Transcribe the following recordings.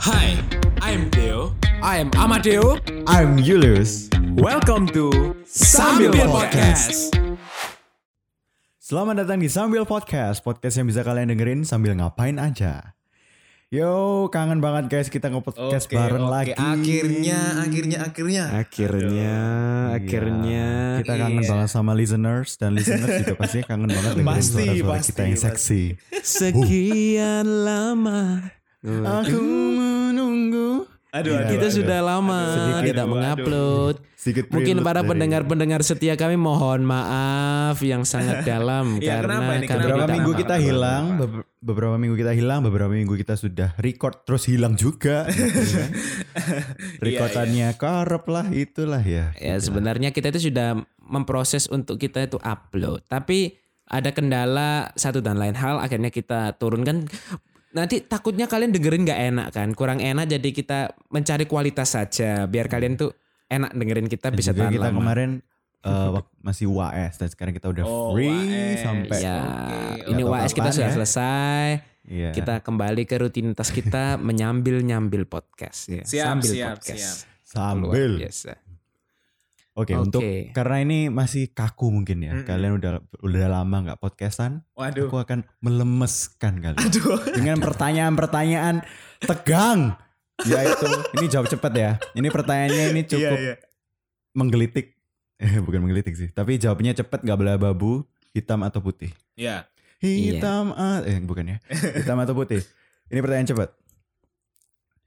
Hi, I'm Theo. I am Amadeo. I'm Julius. Welcome to Sambil Podcast. Selamat datang di Sambil Podcast, podcast yang bisa kalian dengerin sambil ngapain aja. Yo, kangen banget guys kita nge-podcast Oke, bareng oke. lagi. Akhirnya, akhirnya, akhirnya. Akhirnya, akhirnya. Iya, kita kangen Iya. banget sama listeners dan listeners juga pasti kangen banget dengerin Pasti, suara-suara pasti, kita yang seksi. Sekian lama. Aku menunggu. Aduh, Iya, aduh, Kita aduh. sudah lama Sedikit. tidak Aduh, mengupload. Sedikit Mungkin para pendengar-pendengar setia kami mohon maaf yang sangat dalam Iya, karena kenapa ini? kami? Beberapa minggu kita hilang, be- beberapa minggu kita hilang, beberapa minggu kita sudah record terus hilang juga. gitu ya. Rekordannya karep lah itulah ya. Ya sebenarnya kita itu sudah memproses untuk kita itu upload, tapi ada kendala satu dan lain hal akhirnya kita turunkan. Nanti takutnya kalian dengerin nggak enak kan, kurang enak jadi kita mencari kualitas saja biar kalian tuh enak dengerin kita Dan bisa juga tahan kita lama. kemarin eh, wak- masih UAS dan sekarang kita udah Oh, free UAS. sampai ya, Oke, ini. UAS kita sudah ya? selesai. Iya. Kita kembali ke rutinitas kita menyambil-nyambil podcast ya. Siap, Sambil siap, podcast. siap. sambil. Biasa. Oke, Oke. untuk karena ini masih kaku mungkin ya. Mm-mm. Kalian udah udah lama nggak podcastan, Waduh. aku akan melemeskan kalian Aduh. dengan pertanyaan-pertanyaan tegang. Yaitu ini jawab cepat ya. Ini pertanyaannya ini cukup Iya, iya. menggelitik. Eh, bukan menggelitik sih, tapi jawabnya cepat nggak bela-babu, hitam atau putih. Iya. Hitam a- eh bukan ya. Hitam atau putih. Ini pertanyaan cepat.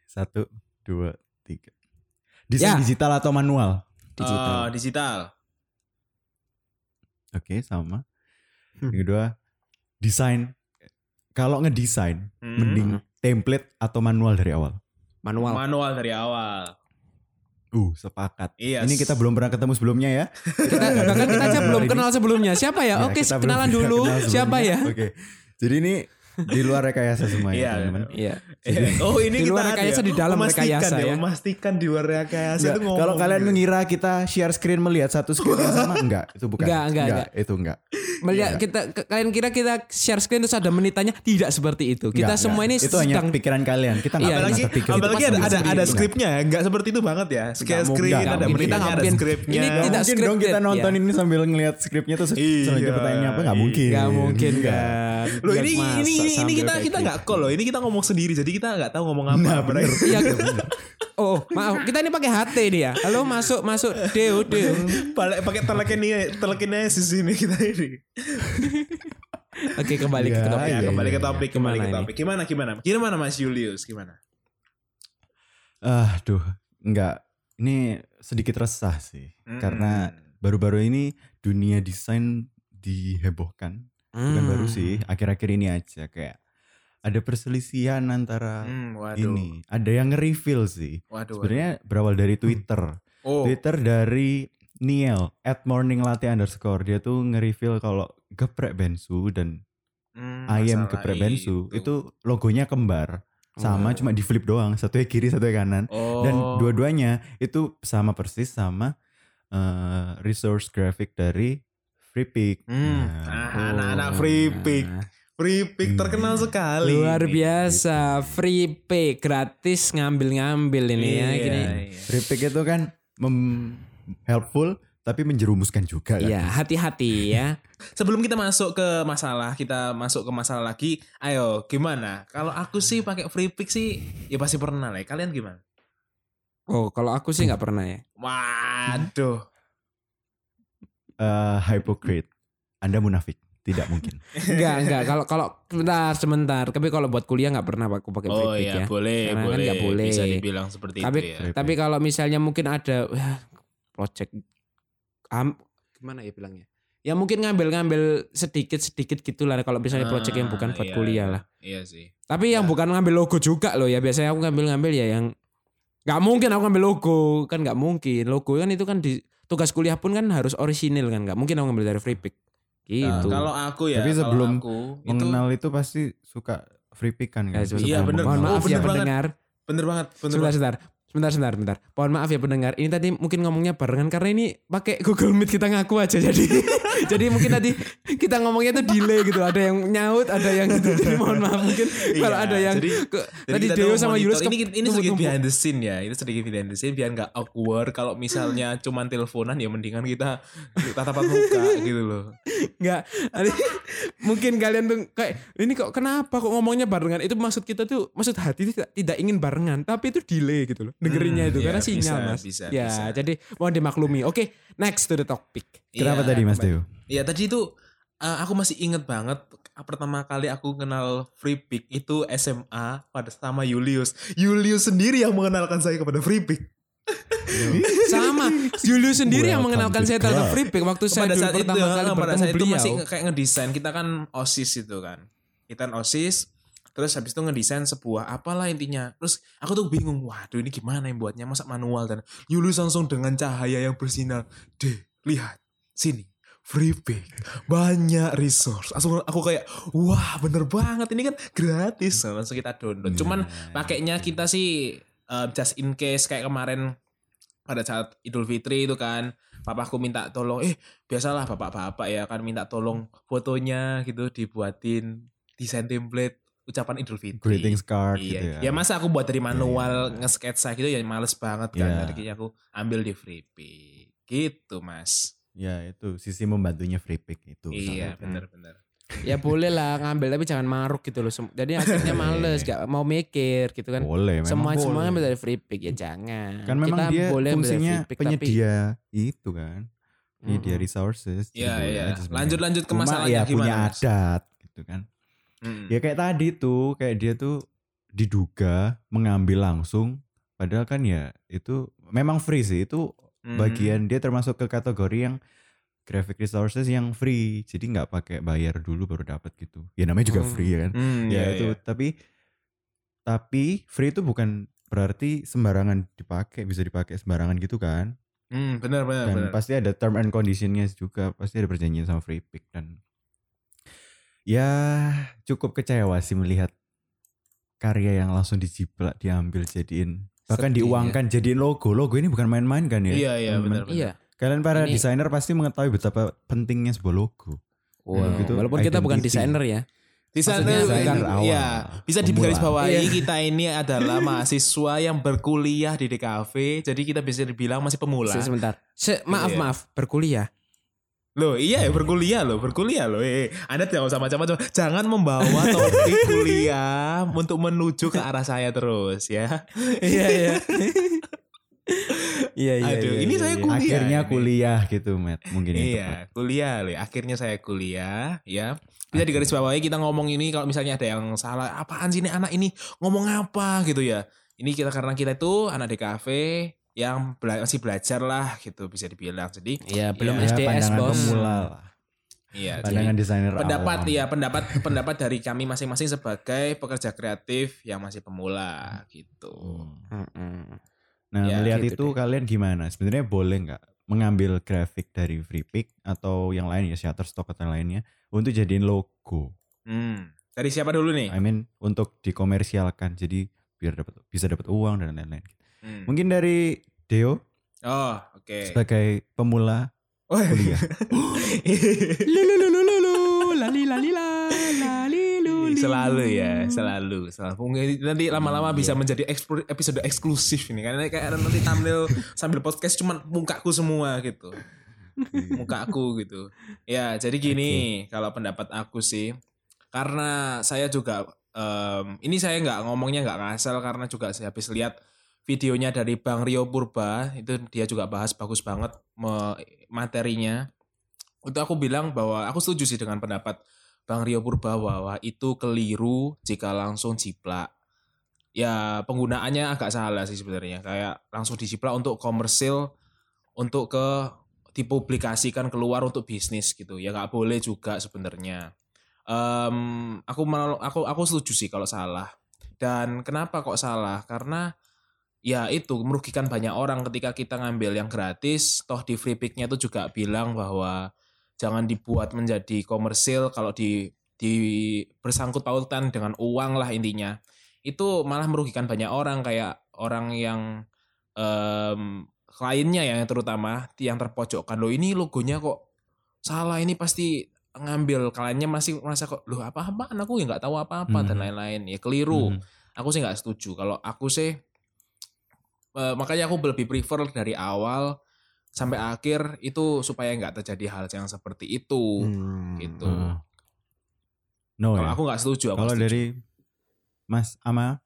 Satu, dua, tiga. Desain Ya. digital atau manual? Digital. Oh, digital. Oke, sama. Hmm. Yang kedua, desain. Kalau ngedesain, Hmm. mending template atau manual dari awal. Manual. Manual dari awal. Uh, sepakat. Iya. Ini kita belum pernah ketemu sebelumnya ya. kita bahkan kita aja belum kenal sebelumnya. Siapa ya? Ya, Oke, belum kenalan dulu. kenal Siapa ya? Oke. Jadi ini di luar rekayasa semua Iya. ya, teman-teman. Iya. Oh ini Di kita luar ada rekayasa, ya, di dalam memastikan rekayasa ya. Memastikan di luar rekayasa Enggak, itu ngomong. kalau kalian mengira kita share screen melihat satu screen yang sama enggak, itu bukan. Enggak, enggak, enggak. itu enggak. Melihat kita ke- kalian kira kita share screen terus ada menitannya tidak seperti itu. Kita Enggak, semua enggak. ini itu hanya sedang pikiran kalian. Kita enggak Iya, pernah apalagi terpikir. apalagi ada ada ada Enggak. skripnya ya nggak seperti itu banget ya mungkin, screen enggak ada. Kita nggak ada skripnya Ini tidak mungkin dong kita nonton ya. ini sambil ngelihat skripnya terus Iya. selanjutnya pertanyaan apa nggak mungkin. Enggak mungkin Enggak. kan. Loh ini masa ini ini kita kayak kita gitu. nggak call loh. Ini kita ngomong sendiri jadi kita nggak tahu ngomong apa. Nah, bener. Iya. Oh, maaf. Kita ini pakai HT dia. ya. Halo, masuk, masuk. Deo, Deo. Balik pakai telekinesis telekinesis ini kita ini. Oke, kembali ke Iya, topik. Ya, iya, kembali ke iya. topik, kembali Gimana ke ini? topik. Gimana gimana? Gimana Mas Julius? Gimana? Ah, duh, enggak. Ini sedikit resah sih. Karena baru-baru ini dunia desain dihebohkan. Bukan Hmm. baru sih, akhir-akhir ini aja kayak ada perselisihan antara Hmm, waduh. ini. Ada yang nge-reveal sih. Waduh. Sebenarnya berawal dari Twitter. Oh. Twitter dari Niel at morning latte underscore dia tuh nge-reveal kalau geprek bensu dan Hmm, ayam geprek bensu itu logonya kembar sama Oh. cuma di flip doang satunya kiri satunya kanan Oh. dan dua-duanya itu sama persis sama eh, resource graphic dari FreePic. Hmm. Nah, Ah, anak-anak free pick. Free pick terkenal sekali. Luar biasa, free pay, gratis ngambil-ngambil ini ya Iya, gini. iya. FreePic itu kan mem- helpful tapi menjerumuskan juga kan. Iya, hati-hati ya. Sebelum kita masuk ke masalah, kita masuk ke masalah lagi. Ayo, gimana? Kalau aku sih pakai free pick sih, ya pasti pernah lah. ya. Kalian gimana? Oh, kalau aku sih nggak pernah ya. Waduh. Eh, hypocrite. Anda munafik. Tidak mungkin. Enggak, enggak. Kalau kalau sebentar, sebentar. Tapi kalau buat kuliah nggak pernah aku pakai free Oh iya, ya. boleh, Karena kan boleh. nggak boleh. Bisa dibilang seperti Tapi itu ya. Tapi kalau misalnya mungkin ada wah, project am, gimana ya bilangnya? Ya mungkin ngambil-ngambil sedikit-sedikit gitulah kalau misalnya project yang bukan Ah, buat iya, kuliah iya. lah. Iya sih. Tapi yang Ya. bukan ngambil logo juga loh ya. Biasanya aku ngambil-ngambil ya yang nggak mungkin aku ngambil logo kan nggak mungkin. Logo kan itu kan di tugas kuliah pun kan harus orisinil kan nggak mungkin aku ngambil dari free pick. Nah, Gitu. kalau aku ya, Tapi sebelum aku, itu Mengenal itu pasti suka free pick kan. Ya, kan? Iya, bener. Mohon Oh, maaf bener ya banget. pendengar. bener banget, bener Sebentar, banget. sebentar. Sebentar, sebentar, sebentar. Mohon maaf ya pendengar. Ini tadi mungkin ngomongnya barengan karena ini pakai Google Meet kita ngaku aja. Jadi jadi mungkin tadi kita ngomongnya tuh delay gitu. Ada yang nyaut, ada yang gitu. Jadi mohon maaf mungkin kalau Iya, ada yang jadi- ke- Jadi tadi Deo sama Yulus ini ke- ini sedikit behind the scene ya. Ini sedikit behind the scene biar nggak awkward. Kalau misalnya cuman teleponan ya mendingan kita tatapan muka gitu loh. Enggak. Mungkin kalian tuh kayak ini kok kenapa kok ngomongnya barengan? Itu maksud kita tuh maksud hati tidak, tidak ingin barengan, tapi itu delay gitu loh. Dengerinnya Hmm, itu iya, karena sinyal, bisa, Mas. bisa, ya, bisa. jadi mohon dimaklumi. Oke, next to the topic. Kenapa Iya, tadi Mas Deo? Iya tadi itu eh, aku masih inget banget pertama kali aku kenal Free Pick itu SMA pada sama Julius. Julius sendiri yang mengenalkan saya kepada Free Pick. Sama Julius sendiri yang Welcome mengenalkan to saya terhadap free pick waktu saya pada dulu saat itu, pertama kali eh, pada saat itu beliau. masih kayak ngedesain. Kita kan osis itu kan. Kita kan osis. Terus habis itu ngedesain sebuah apalah intinya. Terus aku tuh bingung, waduh ini gimana yang buatnya masa manual dan Julius langsung dengan cahaya yang bersinar. Deh, lihat sini. Free pick, banyak resource. Langsung aku kayak, wah bener banget ini kan gratis. Nah, Langsung kita download. Cuman pakainya kita sih uh, just in case kayak kemarin pada saat Idul Fitri itu kan papaku minta tolong eh biasalah bapak-bapak ya kan minta tolong fotonya gitu dibuatin desain template ucapan Idul Fitri. Greetings card Iya. gitu ya. Ya masa aku buat dari manual nge-sketsa gitu ya males banget kan. Iya. Jadi aku ambil di Freepik. Gitu, Mas. Ya itu sisi membantunya free pick itu. iya, benar-benar. Ya boleh lah ngambil tapi jangan maruk gitu loh. Jadi akhirnya males, gak mau mikir gitu kan. Boleh, memang Semua boleh. semua ambil dari free pick ya jangan. Kan memang Kita dia boleh fungsinya free pick, tapi- penyedia itu kan. Penyedia Mm-mm. resources. jadi Iya, iya. Lanjut-lanjut ke masalahnya ya gimana, punya adat gitu kan. Mm. Ya kayak tadi tuh, kayak dia tuh diduga mengambil langsung padahal kan ya itu memang free sih. Itu Mm. bagian dia termasuk ke kategori yang graphic resources yang free. Jadi nggak pakai bayar dulu baru dapat gitu. Ya namanya juga Hmm. free ya kan. Mm, ya iya, itu iya. tapi tapi free itu bukan berarti sembarangan dipakai, bisa dipakai sembarangan gitu kan. Mm, benar benar Dan benar. pasti ada term and conditionnya juga, pasti ada perjanjian sama free pick dan ya cukup kecewa sih melihat karya yang langsung dijiplak diambil jadiin bahkan Sedih ya. diuangkan jadiin logo logo ini bukan main-main kan ya Iya, iya, benar, benar. Iya. kalian para Ini- desainer pasti mengetahui betapa pentingnya sebuah logo Wow. gitu, Walaupun kita bukan identity. desainer ya. Desainer ya bisa pemula. digarisbawahi Iya. kita ini adalah mahasiswa yang berkuliah di DKV jadi kita bisa dibilang masih pemula. Se- Sebentar. Se- maaf Iya. maaf berkuliah. Loh iya ya berkuliah loh berkuliah loh. Eh, anda tidak usah macam-macam. Jangan membawa topik kuliah untuk menuju ke arah saya terus ya. Iya iya. Iya iya. Aduh, iya, ini iya, saya iya. kuliah akhirnya ini. kuliah gitu Matt mungkin tepat. Iya kuliah loh. Akhirnya saya kuliah ya. Bisa digarisbawahi kita ngomong ini kalau misalnya ada yang salah apaan sih ini anak ini ngomong apa gitu ya. Ini kita karena kita itu anak DKV yang bela- masih belajar lah gitu bisa dibilang. Jadi Iya belum Iya, Ya, SDS bos. pemula lah iya jadi- pandangan desainer pendapat awam. ya pendapat pendapat dari kami masing-masing sebagai pekerja kreatif yang masih pemula gitu. Hmm. Nah, Ya, melihat gitu itu deh. kalian gimana? Sebenarnya boleh nggak mengambil grafik dari free pick atau yang lain ya Shutterstock atau yang lainnya untuk jadiin logo? Hmm. Dari siapa dulu nih? I mean untuk dikomersialkan jadi biar dapat bisa dapat uang dan lain-lain. Hmm. Mungkin dari Deo Oh, oke. sebagai pemula Oh, kuliah. Lululululu, lali lali la, lali luli. selalu ya, selalu, selalu. Mungkin nanti lama-lama Iya. bisa menjadi eksplo- episode eksklusif ini karena kayak nanti thumbnail sambil podcast cuman mukaku semua gitu. mukaku gitu. Ya, jadi gini, kalau pendapat aku sih karena saya juga em, ini saya nggak ngomongnya nggak ngasal karena juga saya habis lihat videonya dari Bang Rio Purba itu dia juga bahas bagus banget materinya. Untuk aku bilang bahwa aku setuju sih dengan pendapat Bang Rio Purba bahwa itu keliru jika langsung jiplak. Ya penggunaannya agak salah sih sebenarnya. Kayak langsung dijiplak untuk komersil, untuk ke dipublikasikan keluar untuk bisnis gitu. Ya nggak boleh juga sebenarnya. Em, aku aku aku setuju sih kalau salah. Dan kenapa kok salah? Karena ya itu merugikan banyak orang ketika kita ngambil yang gratis. Toh di free pick-nya itu juga bilang bahwa jangan dibuat menjadi komersil kalau di di bersangkut pautan dengan uang lah intinya itu malah merugikan banyak orang kayak orang yang em, kliennya ya yang terutama yang terpojokkan loh ini logonya kok salah ini pasti ngambil kliennya masih merasa kok loh apa apaan aku ya nggak tahu apa-apa dan Mhm. lain-lain ya keliru Mhm. aku sih nggak setuju kalau aku sih eh, makanya aku lebih prefer dari awal sampai akhir itu supaya nggak terjadi hal yang seperti itu Hmm. gitu Heeh. No kalau ya. aku nggak setuju aku Kalau setuju. dari Mas Ama,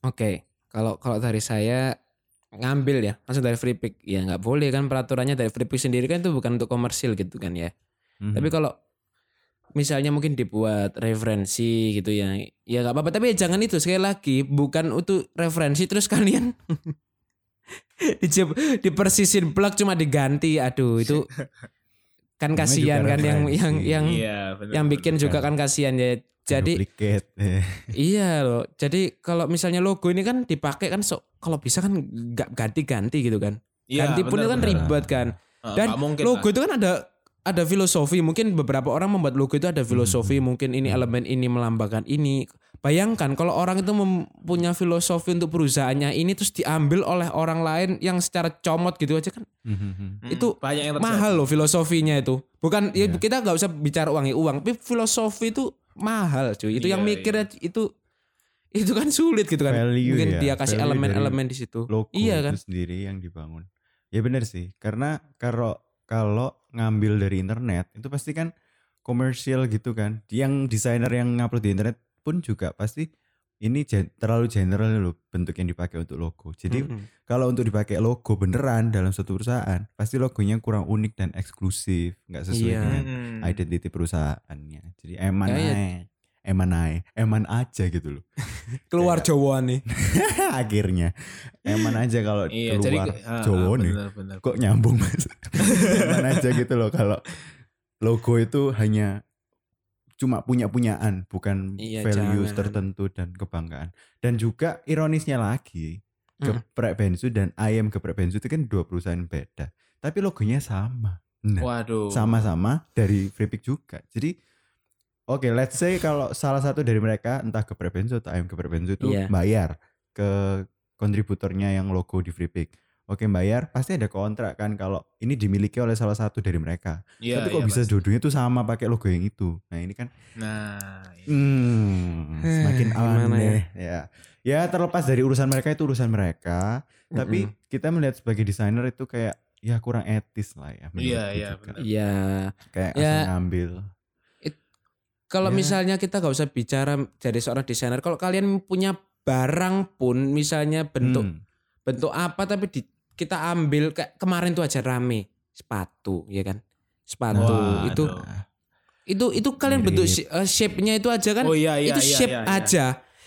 Oke, kalau kalau dari saya ngambil ya, langsung dari free pick ya nggak boleh kan peraturannya dari free pick sendiri kan itu bukan untuk komersil gitu kan ya. Mhm. Tapi kalau misalnya mungkin dibuat referensi gitu ya, ya nggak apa-apa. Tapi jangan itu sekali lagi bukan untuk referensi terus kalian dijep- dipersisin plug cuma diganti. Aduh itu kan kasihan kan yang referensi. yang yang iya bener, yang bikin bener. juga kan kasihan ya. Jadi. Iya loh. Jadi kalau misalnya logo ini kan dipakai kan so, kalau bisa kan nggak ganti-ganti gitu kan. Iya, Ganti pun bener, itu kan bener. ribet kan. Dan mungkin logo itu kan ada ada filosofi. Mungkin beberapa orang membuat logo itu ada filosofi. Hmm. Mungkin ini elemen ini melambangkan ini. Bayangkan kalau orang itu mempunyai filosofi untuk perusahaannya ini terus diambil oleh orang lain yang secara comot gitu aja kan Mhm. Mm, itu banyak yang terjadi. mahal loh filosofinya itu. Bukan ya Iya. kita nggak usah bicara uang ya uang, tapi filosofi itu mahal cuy. Itu yang Iya, mikirnya itu itu kan sulit gitu kan. Value Mungkin ya, dia kasih elemen-elemen di situ. Logo Iya kan? itu sendiri yang dibangun. Ya benar sih, karena kalau kalau ngambil dari internet itu pasti kan komersial gitu kan. Yang desainer yang ngupload di internet pun juga pasti ini gen- terlalu general loh bentuk yang dipakai untuk logo. Jadi Mm-mm. kalau untuk dipakai logo beneran dalam suatu perusahaan, pasti logonya kurang unik dan eksklusif, nggak sesuai Iya. dengan Mm. identiti perusahaannya. Jadi eman Ya, ya. ae, eman ae, eman aja gitu loh. keluar Kayak- Jawa nih. Akhirnya eman aja kalau Iya, jadi keluar ah, Jawa ah, nih. bener, bener. Kok nyambung mas? eman aja gitu loh kalau logo itu hanya cuma punya-punyaan, bukan Iya, values jangan. tertentu dan kebanggaan. Dan juga ironisnya lagi, Mm. geprek bensu dan ayam geprek bensu itu kan dua perusahaan beda. Tapi logonya sama. Nah, Waduh. sama-sama dari Freepik juga. Jadi oke, let's say kalau salah satu dari mereka entah geprek bensu atau ayam geprek bensu itu Iya. bayar ke kontributornya yang logo di Freepik. Oke, bayar pasti ada kontrak kan kalau ini dimiliki oleh salah satu dari mereka. Iya, Tapi kok iya, bisa pasti. dua-duanya tuh sama pakai logo yang itu. Nah, ini kan Nah, iya. Hmm, semakin Eh, aneh ya. ya. terlepas dari urusan mereka itu urusan mereka, tapi kita melihat sebagai desainer itu kayak ya kurang etis lah ya. Iya, iya. Iya. Kayak Ya. asal ngambil. Kalau Ya. misalnya kita nggak usah bicara dari seorang desainer, kalau kalian punya barang pun misalnya bentuk Hmm, bentuk apa tapi di, kita ambil kayak kemarin tuh aja rame sepatu ya kan sepatu Waduh. itu itu itu kalian bentuk Mirip. shi- eh, shape-nya itu aja kan Oh iya iya itu iya, shape iya, iya. aja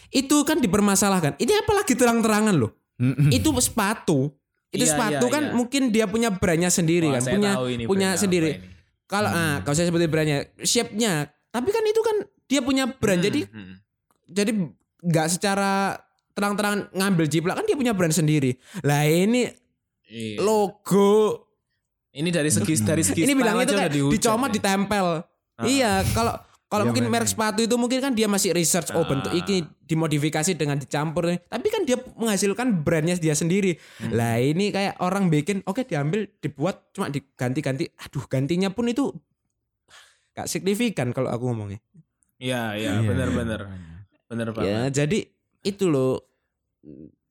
itu kan dipermasalahkan ini apalagi terang-terangan loh itu sepatu itu Iya, sepatu iya, kan iya. mungkin dia punya brandnya sendiri Wah, kan punya punya sendiri kalau Hmm. ah kalau saya sebutin brandnya shape-nya tapi kan itu kan dia punya brand Hmm, jadi hmm. jadi nggak secara terang-terangan ngambil jiplak kan dia punya brand sendiri lah ini Iya. logo Ini dari segi dari segi ini bilang itu dihujat dicomot nih. ditempel Ah. iya kalau kalau Iya, mungkin merek sepatu itu mungkin kan dia masih research oh bentuk Ah. ini dimodifikasi dengan dicampur tapi kan dia menghasilkan brandnya dia sendiri Hmm. lah ini kayak orang bikin oke diambil dibuat cuma diganti-ganti aduh gantinya pun itu gak signifikan kalau aku ngomongnya Iya iya Iya, benar iya, benar benar ya banget. jadi itu loh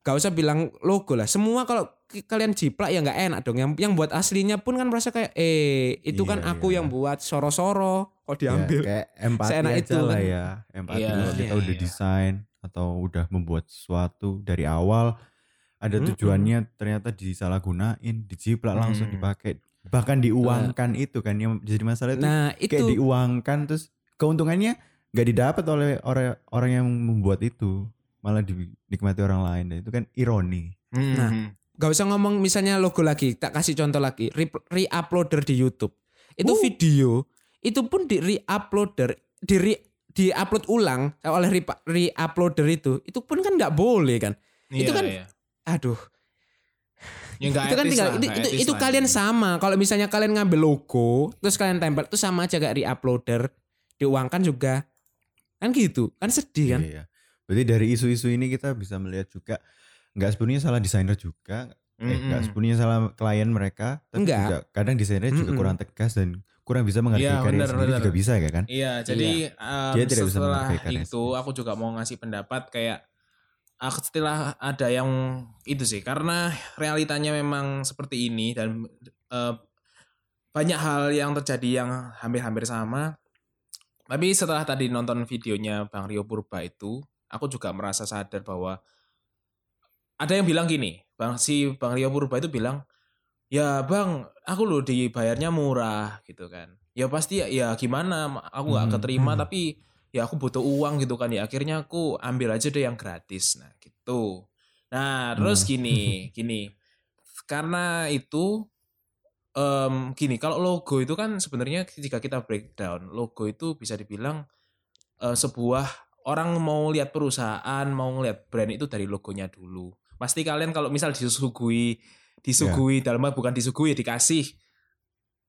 gak usah bilang logo lah semua kalau kalian jiplak ya nggak enak dong yang yang buat aslinya pun kan merasa kayak eh itu kan Iya, aku iya. yang buat soro-soro kok Ya, diambil kayak empati Seenak aja itu lah kan. ya. Empati Iya, kalau kita iya, udah iya. desain atau udah membuat sesuatu dari awal ada Mm-mm. tujuannya ternyata disalahgunain, dijiplak langsung Hmm. dipakai. Bahkan diuangkan itu kan yang jadi masalah itu. nah kayak itu. diuangkan terus keuntungannya nggak didapat oleh orang orang yang membuat itu. Malah dinikmati orang lain. Dan itu kan ironi. Hmm, Nah, hmm. gak usah ngomong misalnya logo lagi tak kasih contoh lagi. Re- re-uploader di YouTube. Itu Uh. video itu pun di re-uploader di re- di-upload ulang oleh re- re-uploader itu. Itu pun kan nggak boleh kan? Itu Iya, kan iya. aduh Ya, itu kan tinggal lah, itu itu, itu lah. kalian sama kalau misalnya kalian ngambil logo terus kalian tempel itu sama aja kayak re-uploader diuangkan juga kan gitu kan sedih kan Iya. Berarti dari isu-isu ini kita bisa melihat juga nggak sepenuhnya salah desainer juga eh, nggak sepenuhnya salah klien mereka tapi Enggak. juga kadang desainernya juga Mm-mm. kurang tegas dan kurang bisa menghargai Iya, karya benar, sendiri benar. juga bisa ya kan Iya, jadi um, Dia tidak bisa setelah karya itu aku juga mau ngasih pendapat kayak aku setelah ada yang itu sih karena realitanya memang seperti ini dan eh, banyak hal yang terjadi yang hampir-hampir sama. Tapi setelah tadi nonton videonya Bang Rio Purba itu, aku juga merasa sadar bahwa ada yang bilang gini, Bang si Bang Rio Purba itu bilang, "Ya, Bang, aku loh dibayarnya murah." gitu kan. Ya pasti ya, ya gimana, aku nggak Hmm, keterima hmm. tapi ya aku butuh uang gitu kan ya. Akhirnya aku ambil aja deh yang gratis. Nah, gitu. Nah, terus Hmm. gini, gini. Karena itu em, gini, kalau logo itu kan sebenarnya ketika kita breakdown, logo itu bisa dibilang eh, sebuah orang mau lihat perusahaan, mau ngeliat brand itu dari logonya dulu. Pasti kalian kalau misal disuguhi disuguhi dalam hal bukan disuguhi dikasih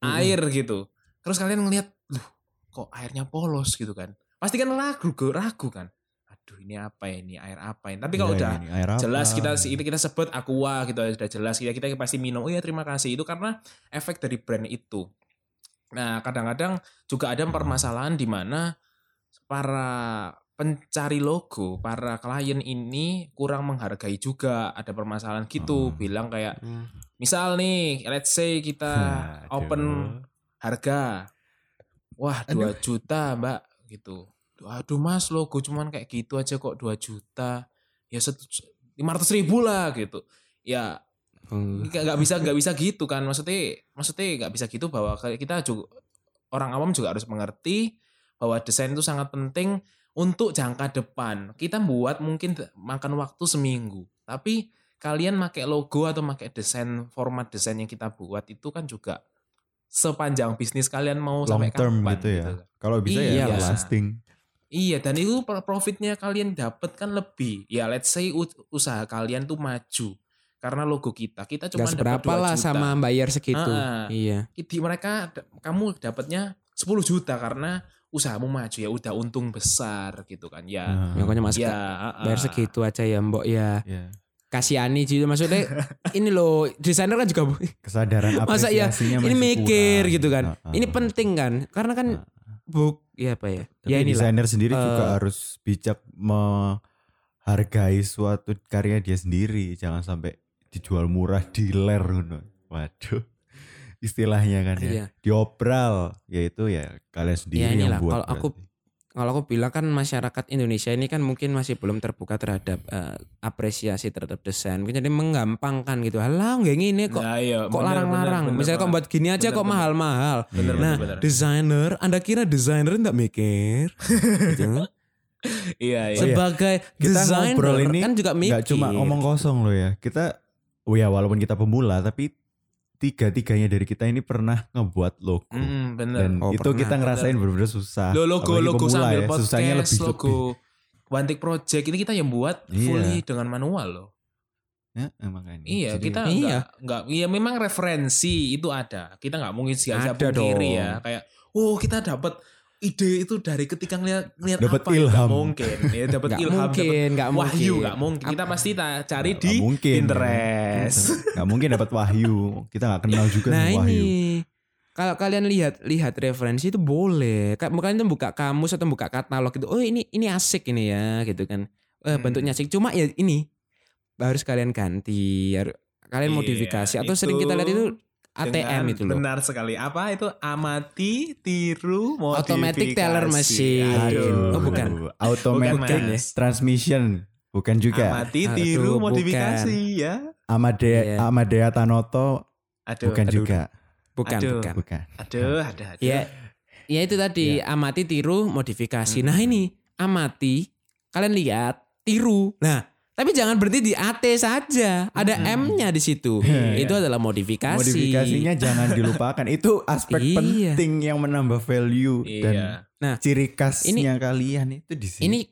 Mm-mm. air gitu. Terus kalian ngelihat, "Loh, kok airnya polos gitu kan?" Pasti kan ragu, ragu kan. Aduh, ini apa ya ini air apa ini? Tapi kalau Iya, udah ini air apa? jelas kita kita kita sebut aqua gitu sudah jelas kita kita pasti minum oh ya terima kasih itu karena efek dari brand itu nah kadang-kadang juga ada permasalahan di mana para pencari logo para klien ini kurang menghargai juga ada permasalahan gitu Hmm. bilang kayak Hmm. misal nih let's say kita Aduh. open harga wah 2 juta mbak gitu. Aduh mas logo cuman kayak gitu aja kok 2 juta. Ya lima ratus ribu lah gitu. Ya Hmm. nggak nggak bisa nggak bisa gitu kan. Maksudnya maksudnya nggak bisa gitu bahwa kita juga orang awam juga harus mengerti bahwa desain itu sangat penting untuk jangka depan. Kita buat mungkin makan waktu seminggu. Tapi kalian pakai logo atau pakai desain format desain yang kita buat itu kan juga sepanjang bisnis kalian mau long sampai term kapan gitu ya. kan. Kalau bisa Iya, ya lasting. Iya dan itu pro- profitnya kalian dapat kan lebih. Ya let's say usaha kalian tuh maju karena logo kita. Kita cuma dapat seberapa 2 lah juta. sama bayar segitu. Ah, ah. Iya. Di mereka kamu dapatnya 10 juta karena usahamu maju ya udah untung besar gitu kan. Ya. Nah, Makanya mas ya, ah, bayar segitu aja ya mbok ya. ya. Kasihani gitu maksudnya ini loh desainer kan juga Kesadaran Masa ya, ini mikir kurang. gitu kan. Nah, ah, Ini penting kan karena kan Ah, buk ya apa ya? Tapi ya inilah. desainer sendiri Eh, juga harus bijak menghargai suatu karya dia sendiri, jangan sampai dijual murah dealer ngono. Waduh. Istilahnya kan ya. Iya. Diopral, yaitu ya kalian sendiri Ya yang buat. kalau aku- berarti. Kalau aku bilang kan masyarakat Indonesia ini kan mungkin masih belum terbuka terhadap eh, apresiasi terhadap desain. Mungkin Jadi menggampangkan gitu. Halah nggak ini kok Nah, iya, kok larang-larang. Misalnya kok buat gini aja Bener, kok mahal-mahal. Nah, bener, desainer, Anda kira desainer enggak mikir? gitu. Iya, iya. Sebagai Kita desainer ngobrol ini kan juga mikir. nggak cuma ngomong kosong loh ya. Kita, oh ya walaupun kita pemula, tapi tiga-tiganya dari kita ini pernah ngebuat logo. Mm, bener. Dan Oh, itu pernah. kita ngerasain bener-bener susah. Lo logo Apalagi logo sambil ya, susahnya podcast, lebih logo One Take Project ini kita yang buat Iya. fully dengan manual loh. Ya, emang kan. Iya, Jadi- kita Iya. enggak enggak iya memang referensi itu ada. Kita nggak mungkin sia-sia pungkiri ya. Kayak oh, kita dapat ide itu dari ketika ngeliat ngeliat Dapat apa ya? Nggak ilham. mungkin. Ya dapat Nggak ilham, mungkin, nggak wahyu mungkin. nggak mungkin. Kita pasti cari Nggak di mungkin, Pinterest. Gak mungkin dapat wahyu. Kita gak kenal juga Nah sama wahyu. ini kalau kalian lihat lihat referensi itu boleh. Kayak Kalian tuh buka kamus atau buka katalog gitu. Oh ini ini asik ini ya gitu kan. Eh, Hmm. bentuknya asik. Cuma ya ini harus kalian ganti. Harus, kalian Iya, modifikasi atau sering kita lihat itu ATM Dengan- itu loh. Benar sekali. Apa itu amati, tiru, modifikasi. Automatic teller machine. Aduh. Oh, bukan. Automatic Bukan, Mas. transmission. Bukan juga. Amati, Aduh, tiru, bukan. modifikasi ya. Amadea, Iya. Amadea Tanoto Aduh, bukan aduh, juga. Bukan, Aduh. bukan. Bukan. Aduh, ada, ada. Ya, ya itu tadi amati, tiru, modifikasi. Nah Hmm. ini amati, kalian lihat, tiru. Nah, tapi jangan berhenti di AT saja. Ada Hmm. M-nya di situ. Iya. itu adalah modifikasi. Modifikasinya jangan dilupakan. Itu aspek Iya. penting yang menambah value dan Iya. Nah, ciri khasnya kalian itu di situ. ini-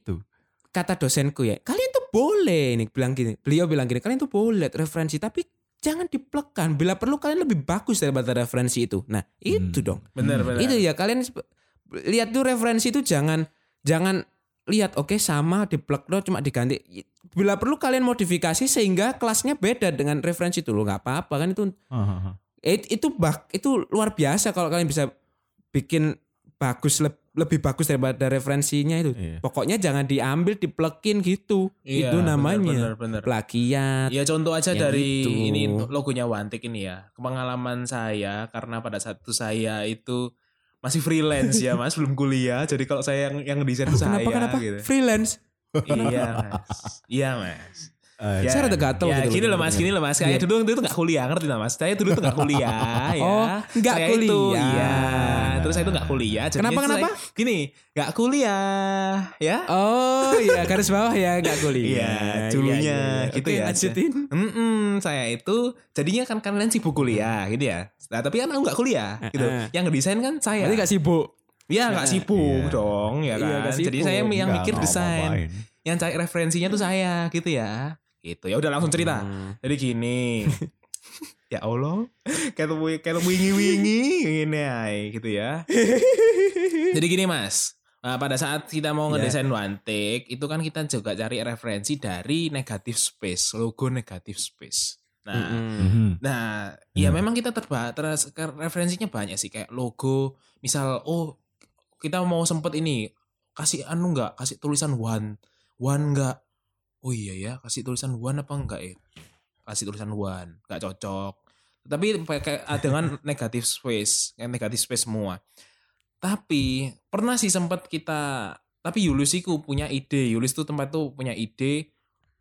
Kata dosenku ya, kalian tuh boleh nih bilang gini. Beliau bilang gini, kalian tuh boleh referensi, tapi jangan diplekan. Bila perlu kalian lebih bagus daripada referensi itu. Nah, itu Hmm. dong. Benar, benar. Itu ya kalian lihat tuh referensi itu jangan jangan lihat oke sama di plug lo cuma diganti bila perlu kalian modifikasi sehingga kelasnya beda dengan referensi dulu nggak apa-apa kan itu Hahaha. it- itu bak itu luar biasa kalau kalian bisa bikin bagus leb- lebih bagus daripada referensinya itu Iya. pokoknya jangan diambil diplekin gitu Iya, itu namanya benar, benar. plagiat Ya contoh aja Yang dari itu. ini logonya Wantik ini ya. Pengalaman saya karena pada saat itu saya itu masih freelance ya Mas, belum kuliah. Jadi kalau saya yang yang desain itu saya kenapa kenapa gitu. freelance iya, Mas. Iya, Mas. Eh, Ya, Saya rada gatel ya, gitu gini loh mas, gini loh mas. Kayak dulu itu nggak kuliah, ngerti lah mas. Saya dulu tuh nggak kuliah, ya. Oh, nggak Saya Itu, kuliah. iya. Terus saya itu nggak kuliah. Kenapa, itu saya- kenapa? Gini, nggak kuliah, ya. oh iya garis bawah ya nggak kuliah Iya, dulunya gitu Oke, ya. lanjutin Mm-mm, saya itu jadinya kan kalian sibuk kuliah gitu ya. Nah, tapi kan aku nggak kuliah gitu. Eh. Yang ngedesain kan saya. berarti nggak sibuk Iya nggak sibuk iya. dong ya Iya, kan. nggak Jadi sibuk. saya yang Enggak, mikir nggak desain. Yang cari referensinya tuh saya gitu ya. Gitu ya udah langsung cerita. Hmm. Jadi gini. ya Allah, kayak kayak wingi-wingi gini ay, gitu ya. Jadi gini Mas, Nah, pada saat kita mau Iya. ngedesain one take, itu kan kita juga cari referensi dari negatif space, logo negatif space. Nah, Mm-mm. Mhm. Nah, ya Iya. memang kita terba teras- ke- referensinya banyak sih kayak logo, misal oh kita mau sempet ini kasih anu enggak, kasih tulisan one, one enggak. Oh iya ya, kasih tulisan one apa enggak ya? Kasih tulisan one, enggak cocok. Tapi pakai ah, dengan negatif space, yang negatif space semua. Tapi pernah sih sempat kita tapi Yulus itu punya ide, Yulus tuh tempat tuh punya ide.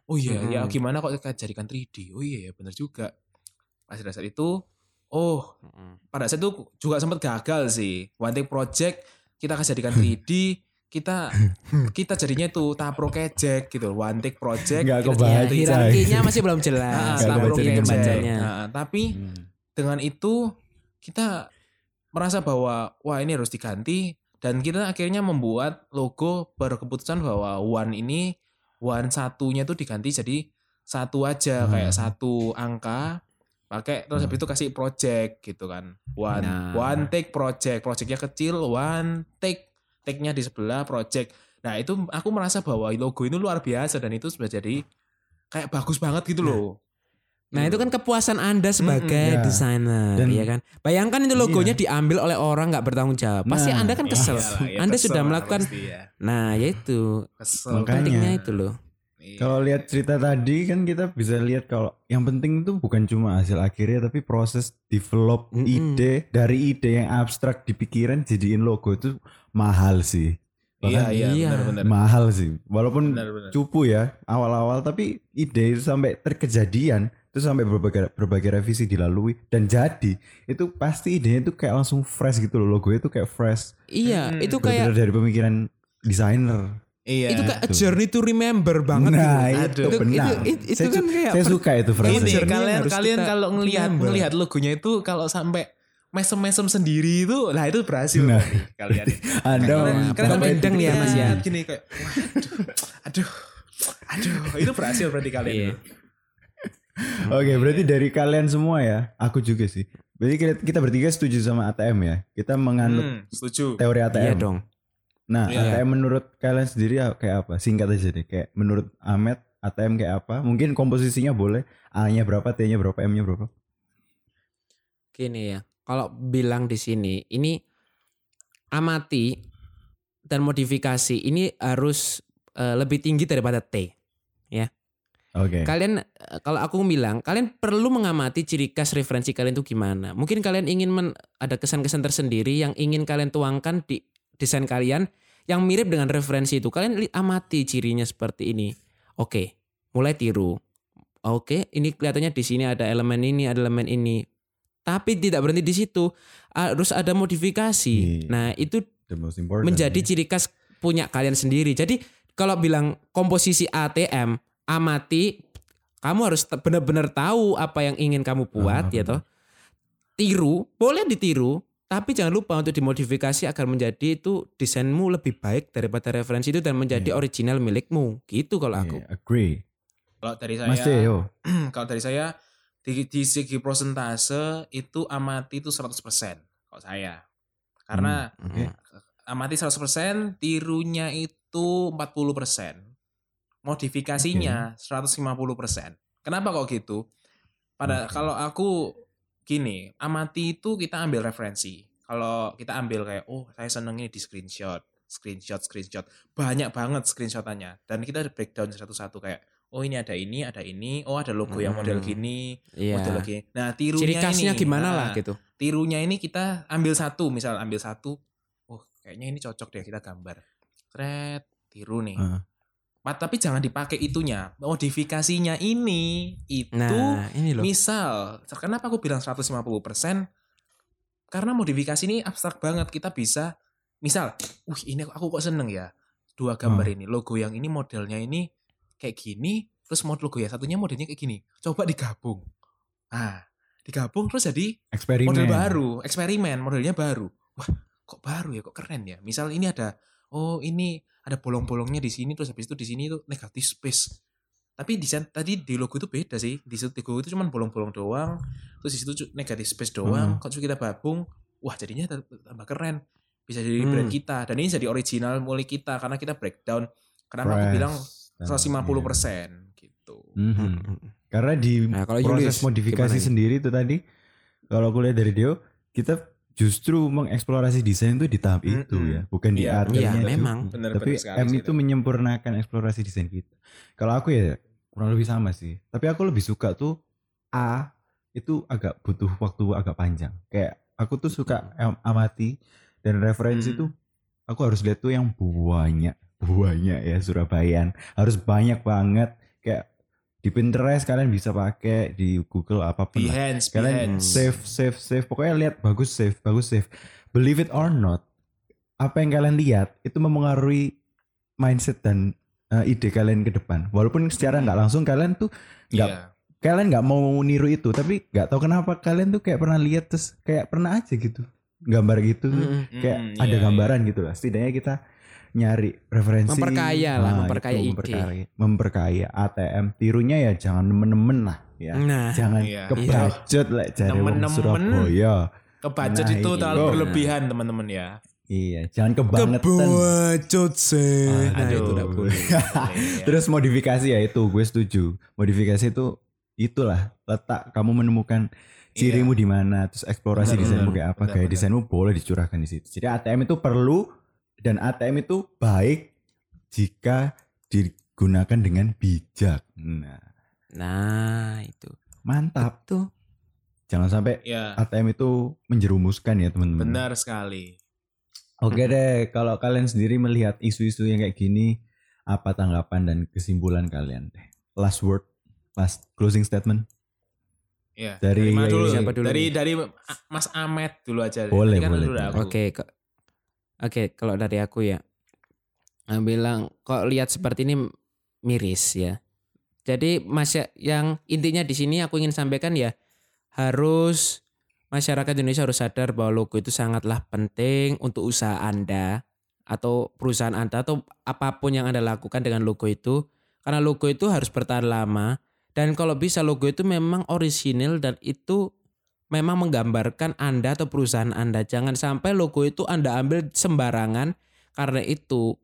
Oh iya, ya Mm-mm. gimana kok kita jadikan 3D? Oh iya ya bener juga. Pas pada saat itu, oh pada saat itu juga sempat gagal sih. One Take Project kita kasih jadikan 3D, kita kita jadinya tuh Tapro Kejek gitu. One Take Project. Nggak kita kebaca. jadikan Ya, 3D. hierarkinya masih belum Nah, jelas. Nggak Tapro Kejek. Nah, tapi Hmm. dengan itu kita merasa bahwa wah ini harus diganti dan kita akhirnya membuat logo berkeputusan bahwa one ini one satunya tuh diganti jadi satu aja Hmm. kayak satu angka pakai terus Hmm. habis itu kasih project gitu kan one Nah. one take project projectnya kecil one take take-nya di sebelah project nah itu aku merasa bahwa logo itu luar biasa dan itu sudah jadi kayak bagus banget gitu loh Nah itu kan kepuasan anda sebagai Mm-mm. Ya. desainer, Dan- ya kan? Bayangkan itu logonya diambil oleh orang nggak bertanggung jawab, pasti Nah, anda kan kesel. Iyalah, ya anda kesel sudah melakukan, pasti ya. nah ya itu kesel Makanya. pentingnya itu loh. Iya. Kalau lihat cerita tadi kan kita bisa lihat kalau yang penting itu bukan cuma hasil akhirnya tapi proses develop Mm-mm. ide dari ide yang abstrak di pikiran jadiin logo itu mahal sih. iya Bahkan iya iya. benar-benar mahal sih. Walaupun benar-benar cupu ya awal-awal tapi ide itu sampai terkejadian itu sampai berbagai berbagai revisi dilalui dan jadi itu pasti idenya itu kayak langsung fresh gitu loh logonya itu kayak fresh Iya, Mm-mm. itu benar kayak dari pemikiran desainer. Iya itu kayak a Tuh. journey to remember banget nah gitu. itu Aduh. benar. Itu- itu- itu saya, kan kayak saya suka itu ini frase. yang kalian kalian kalau ngelihat ngelihat logonya itu kalau sampai mesem-mesem sendiri itu lah itu berhasil Nah. berarti kalian Anda kalian, Gendeng ya, Mas, ya. gini kayak waduh aduh aduh itu berhasil berarti kalian Iya. Oke, berarti dari kalian semua ya, aku juga sih. Berarti kita, kita bertiga setuju sama ATM ya. Kita menganut Hmm, setuju teori ATM. Iya dong. Nah, Iya. ATM menurut kalian sendiri ya kayak apa? Singkat aja deh. Kayak menurut Ahmed, ATM kayak apa? Mungkin komposisinya boleh. A-nya berapa, T-nya berapa, M-nya berapa? Gini ya, kalau bilang di sini ini amati dan modifikasi ini harus eh, lebih tinggi daripada T. Oke. Kalian eh, kalau aku bilang kalian perlu mengamati ciri khas referensi kalian itu gimana. Mungkin kalian ingin men- ada kesan-kesan tersendiri yang ingin kalian tuangkan di desain kalian yang mirip dengan referensi itu. Kalian li- amati cirinya seperti ini. Oke, mulai tiru. Oke, ini kelihatannya di sini ada elemen ini, ada elemen ini. Tapi tidak berhenti di situ. Harus ada modifikasi. Iya. Nah, itu menjadi ya. ciri khas punya kalian sendiri. Jadi kalau bilang komposisi ATM, amati, kamu harus benar-benar tahu apa yang ingin kamu buat, Ah, ya toh. Tiru, boleh ditiru, tapi jangan lupa untuk dimodifikasi agar menjadi itu desainmu lebih baik daripada referensi itu dan menjadi Iya. original milikmu. Gitu kalau aku. Iya, agree. kalau dari saya Mas Teo. kalau dari saya di, di segi prosentase itu amati itu 100% kalau saya karena Oke. Mm. amati 100% tirunya itu itu 40%. Modifikasinya 150%. Kenapa kok gitu? Pada Oke. kalau aku gini, amati itu kita ambil referensi. Kalau kita ambil kayak oh, saya seneng ini di screenshot, screenshot, screenshot. Banyak banget screenshotannya dan kita breakdown satu-satu kayak oh ini ada ini, ada ini, oh ada logo yang model Hmm. gini, Iya. model gini. Nah, tirunya Ciri khasnya ini, gimana nah, lah gitu. tirunya ini kita ambil satu misal ambil satu oh kayaknya ini cocok deh kita gambar Thread, tiru nih Heeh. Tapi jangan dipakai itunya modifikasinya ini itu Nah, ini loh. misal kenapa aku bilang 150% karena modifikasi ini abstrak banget kita bisa misal uh ini aku kok seneng ya dua gambar ini logo yang ini modelnya ini kayak gini terus mod logo ya satunya modelnya kayak gini coba digabung nah digabung terus jadi Eksperimen. model baru, eksperimen, modelnya baru. Wah, kok baru ya, kok keren ya. Misal ini ada, oh ini ada bolong-bolongnya di sini, terus habis itu di sini itu negatif space. Tapi di sana- tadi di logo itu beda sih. Di situ- di logo itu cuma bolong-bolong doang, terus di situ negatif space doang. Hmm. Kalau kita gabung, wah jadinya tambah keren. Bisa jadi Hmm. brand kita. Dan ini jadi original mulai kita karena kita breakdown. Kenapa aku bilang dan- 150% gitu. iya. Mhm. Karena di Nah, kalau proses Julius, modifikasi gimana sendiri itu tadi, kalau aku lihat dari Dio, kita justru mengeksplorasi desain itu di tahap Mm-mm. itu ya, bukan di. Iya, juga. memang. Bener, Tapi bener M sih itu menyempurnakan eksplorasi desain kita. Kalau aku ya kurang lebih sama sih. Tapi aku lebih suka tuh A itu agak butuh waktu agak panjang. Kayak aku tuh suka am- amati dan referensi Hmm. tuh aku harus lihat tuh yang banyak banyak ya Surabayaan harus banyak banget kayak di Pinterest kalian bisa pakai di Google apa pun lah. Behance, kalian Behance. save save save pokoknya lihat bagus save bagus save believe it or not apa yang kalian lihat itu mempengaruhi mindset dan uh, ide kalian ke depan walaupun secara nggak langsung kalian tuh nggak Iya. kalian nggak mau niru itu tapi nggak tahu kenapa kalian tuh kayak pernah lihat terus kayak pernah aja gitu gambar gitu Mm-mm. kayak Mm, ada iya, gambaran gitu lah setidaknya kita nyari referensi Memperkaya lah, Nah, memperkaya itu, ide. memperkaya, memperkaya ATM tirunya ya jangan nemen-nemen lah ya Nah, jangan Iya. kebacut lah cari Nemen-nemen. Surabaya Ke budget Nah, itu itu. terlalu Nah. berlebihan teman-teman ya. iya jangan kebangetan Kebacut sih. Ah, Nah, Aduh. itu udah boleh. Iya. terus modifikasi ya itu gue setuju modifikasi itu itulah letak kamu menemukan cirimu di mana terus eksplorasi Benar, desainmu benar, kayak apa benar, benar. desainmu boleh dicurahkan di situ jadi ATM itu perlu dan ATM itu baik jika digunakan dengan bijak nah Nah, itu. mantap Tuh. jangan sampai Ya, ATM itu menjerumuskan ya teman-teman benar sekali. Oke deh, kalau kalian sendiri melihat isu-isu yang kayak gini, apa tanggapan dan kesimpulan kalian deh? Last word, last closing statement. Ya. Dari- mana dulu? Siapa dulu Dari dari Mas Ahmed dulu aja. Boleh, kan boleh, udah boleh. Oke, oke kalau dari aku ya, bilang kok lihat seperti ini miris ya. Jadi masya yang intinya di sini aku ingin sampaikan ya harus masyarakat Indonesia harus sadar bahwa logo itu sangatlah penting untuk usaha Anda atau perusahaan Anda atau apa pun yang Anda lakukan dengan logo itu karena logo itu harus bertahan lama dan kalau bisa logo itu memang orisinil dan itu memang menggambarkan Anda atau perusahaan Anda. Jangan sampai logo itu Anda ambil sembarangan karena itu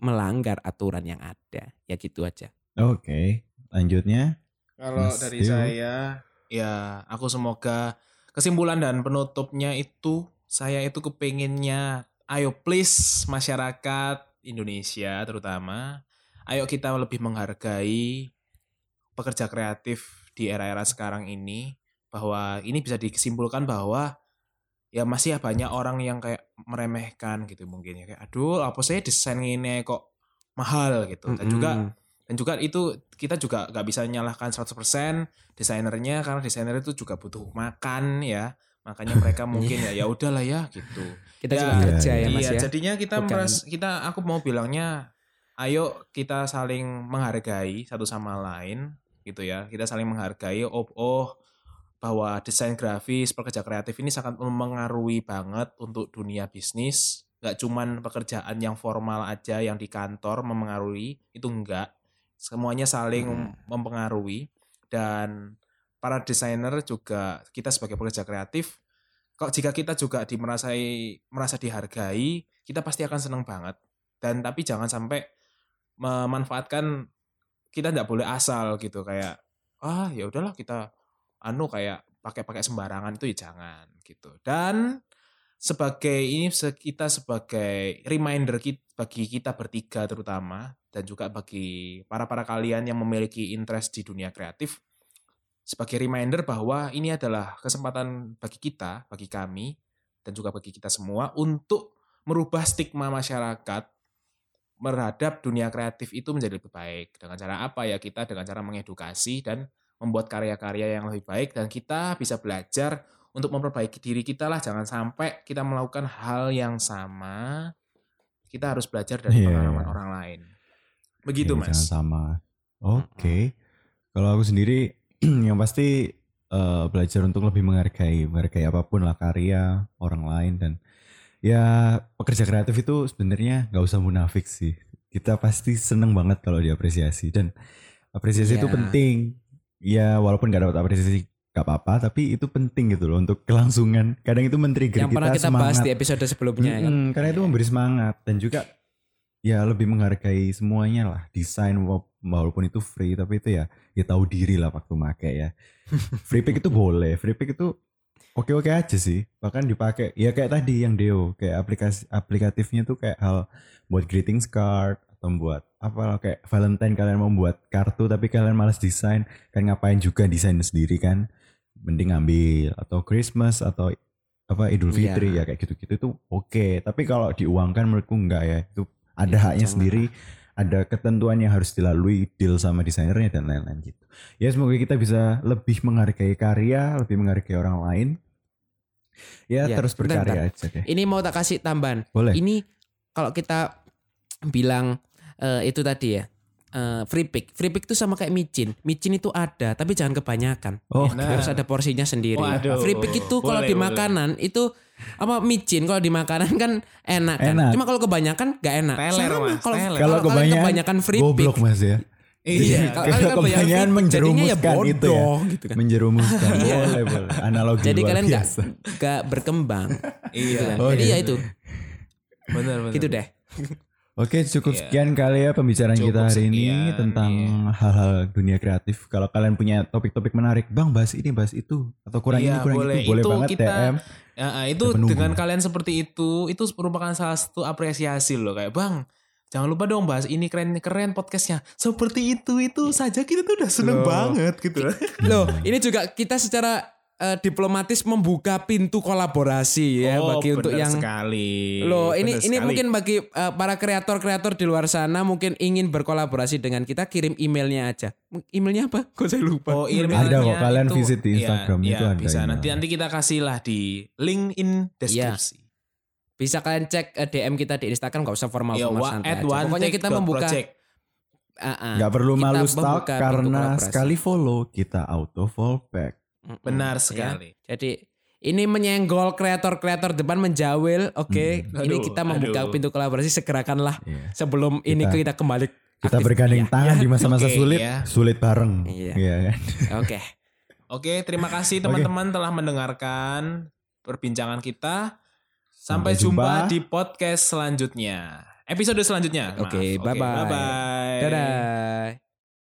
melanggar aturan yang ada. Ya gitu aja. Oke, lanjutnya. Kalau Mas dari Dio. saya, ya aku semoga kesimpulan dan penutupnya itu saya itu kepinginnya, ayo please masyarakat Indonesia terutama, ayo kita lebih menghargai pekerja kreatif di era-era sekarang ini, bahwa ini bisa disimpulkan bahwa ya masih banyak orang yang kayak meremehkan gitu mungkin ya. Kayak aduh apa saya desain ini kok mahal? gitu. Dan juga Mm-mm. dan juga itu kita juga nggak bisa nyalahkan 100% desainernya karena desainer itu juga butuh makan ya. Makanya mereka mungkin ya ya udahlah ya gitu. Kita Ya, juga iya, kerja ya iya Mas ya. jadinya kita Bukan. meras- kita aku mau bilangnya ayo kita saling menghargai satu sama lain gitu ya. Kita saling menghargai oh oh bahwa desain grafis pekerja kreatif ini sangat mempengaruhi banget untuk dunia bisnis. Nggak cuman pekerjaan yang formal aja yang di kantor mempengaruhi itu enggak semuanya saling Hmm. mempengaruhi. Dan para desainer juga kita sebagai pekerja kreatif kok jika kita juga dimerasai merasa dihargai kita pasti akan senang banget. Dan tapi jangan sampai memanfaatkan kita nggak boleh asal gitu kayak ah ya udahlah kita anu kayak pakai-pakai sembarangan itu ya jangan gitu dan sebagai ini kita sebagai reminder kita, bagi kita bertiga terutama dan juga bagi para para kalian yang memiliki interest di dunia kreatif sebagai reminder bahwa ini adalah kesempatan bagi kita, bagi kami dan juga bagi kita semua untuk merubah stigma masyarakat terhadap dunia kreatif itu menjadi lebih baik. Dengan cara apa ya? Kita dengan cara mengedukasi dan membuat karya-karya yang lebih baik dan kita bisa belajar untuk memperbaiki diri kita lah jangan sampai kita melakukan hal yang sama kita harus belajar dari Iya. pengalaman orang lain begitu Iya, mas Jangan sama. Oke. Kalau aku sendiri yang pasti eh, belajar untuk lebih menghargai, menghargai apa pun lah karya orang lain dan ya pekerja kreatif itu sebenarnya nggak usah munafik sih. Kita pasti seneng banget kalau diapresiasi dan apresiasi itu Iya. penting. Ya walaupun nggak dapat apresiasi nggak apa-apa, tapi itu penting gitu loh untuk kelangsungan. Kadang itu men-trigger yang pernah kita semangat. bahas di episode sebelumnya ya kan. Karena itu memberi semangat dan juga ya lebih menghargai semuanya lah desain wa- walaupun itu free tapi itu ya ya tahu diri lah waktu make ya free pick itu boleh free pick itu oke oke aja sih bahkan dipakai ya kayak tadi yang Deo kayak aplikasi aplikatifnya tuh kayak hal buat greetings card atau buat apa kayak Valentine kalian mau buat kartu tapi kalian malas desain kan ngapain juga desain sendiri kan? Mending ambil atau Christmas atau apa Idul Iya. Fitri ya kayak gitu-gitu itu oke. Tapi kalau diuangkan menurutku enggak ya itu ada Ya, haknya jangan. sendiri ada ketentuan yang harus dilalui deal sama desainernya dan lain-lain gitu. Ya semoga kita bisa lebih menghargai karya lebih menghargai orang lain. Ya, Ya, terus bentar, berkarya aja deh. Ini mau tak kasih tambahan. boleh. Ini kalau kita bilang eh, itu tadi ya. eh, free pick. Free pick itu sama kayak micin. Micin itu ada, tapi jangan kebanyakan. oh Nah. Harus ada porsinya sendiri. Waduh. Free pick itu kalau di boleh. makanan itu apa micin kalau di makanan kan enak kan. Enak. Cuma kalau kebanyakan gak enak. Teler, Sama, Mas, Kalau kebanyakan, kebanyakan free pick. goblok mas ya iya kalau kebanyakan pick, jadinya ya menjerumuskan itu ya. gitu kan. menjerumuskan boleh boleh analogi Jadi kalian biasa. nggak berkembang. iya kan. Oh, Jadi gitu. ya itu. benar benar Gitu deh. Oke cukup Iya. sekian kali ya pembicaraan Cukup kita hari ini sekian, tentang iya. hal-hal dunia kreatif. Kalau kalian punya topik-topik menarik, bang bahas ini bahas itu atau kurang Iya, ini kurang boleh. itu, boleh Itu banget kita- DM. Ya, itu dengan kalian seperti itu, itu merupakan salah satu apresiasi loh kayak bang. Jangan lupa dong bahas ini keren keren podcastnya. Seperti itu itu saja kita tuh udah seneng Loh. banget gitu. Loh, ini juga kita secara eh, diplomatis membuka pintu kolaborasi ya oh, bagi untuk yang sekali. Loh, ini Benar ini sekali. mungkin bagi eh, para kreator-kreator di luar sana mungkin ingin berkolaborasi dengan kita kirim emailnya aja. Emailnya apa? Kok saya lupa. Oh, Ada emailnya kok, kalian itu- visit di iya, Instagram iya, itu ada Bisa email. nanti nanti kita kasih lah di link in deskripsi. Bisa kalian cek eh, DM kita di Instagram nggak usah Ya, formal-formal wa- santai Pokoknya kita membuka project. Ah, ah. Nggak perlu Kita malu stalk karena sekali follow kita auto follow back. Mm-mm, Benar ya. sekali. Jadi ini menyenggol kreator-kreator depan menjawil. Oke, Hmm. ini kita membuka aduh. pintu kolaborasi segerakanlah Iya. sebelum ini Kita- kita kembali. Kita aktif. bergandeng Iya. tangan di masa-masa Oke, sulit, ya. sulit bareng. Iya. kan? Oke. Oke, terima kasih teman-teman telah mendengarkan perbincangan kita. Sampai, Sampai jumpa. jumpa. di podcast selanjutnya. Episode selanjutnya. Oke, maaf. bye-bye. bye-bye. Dadah.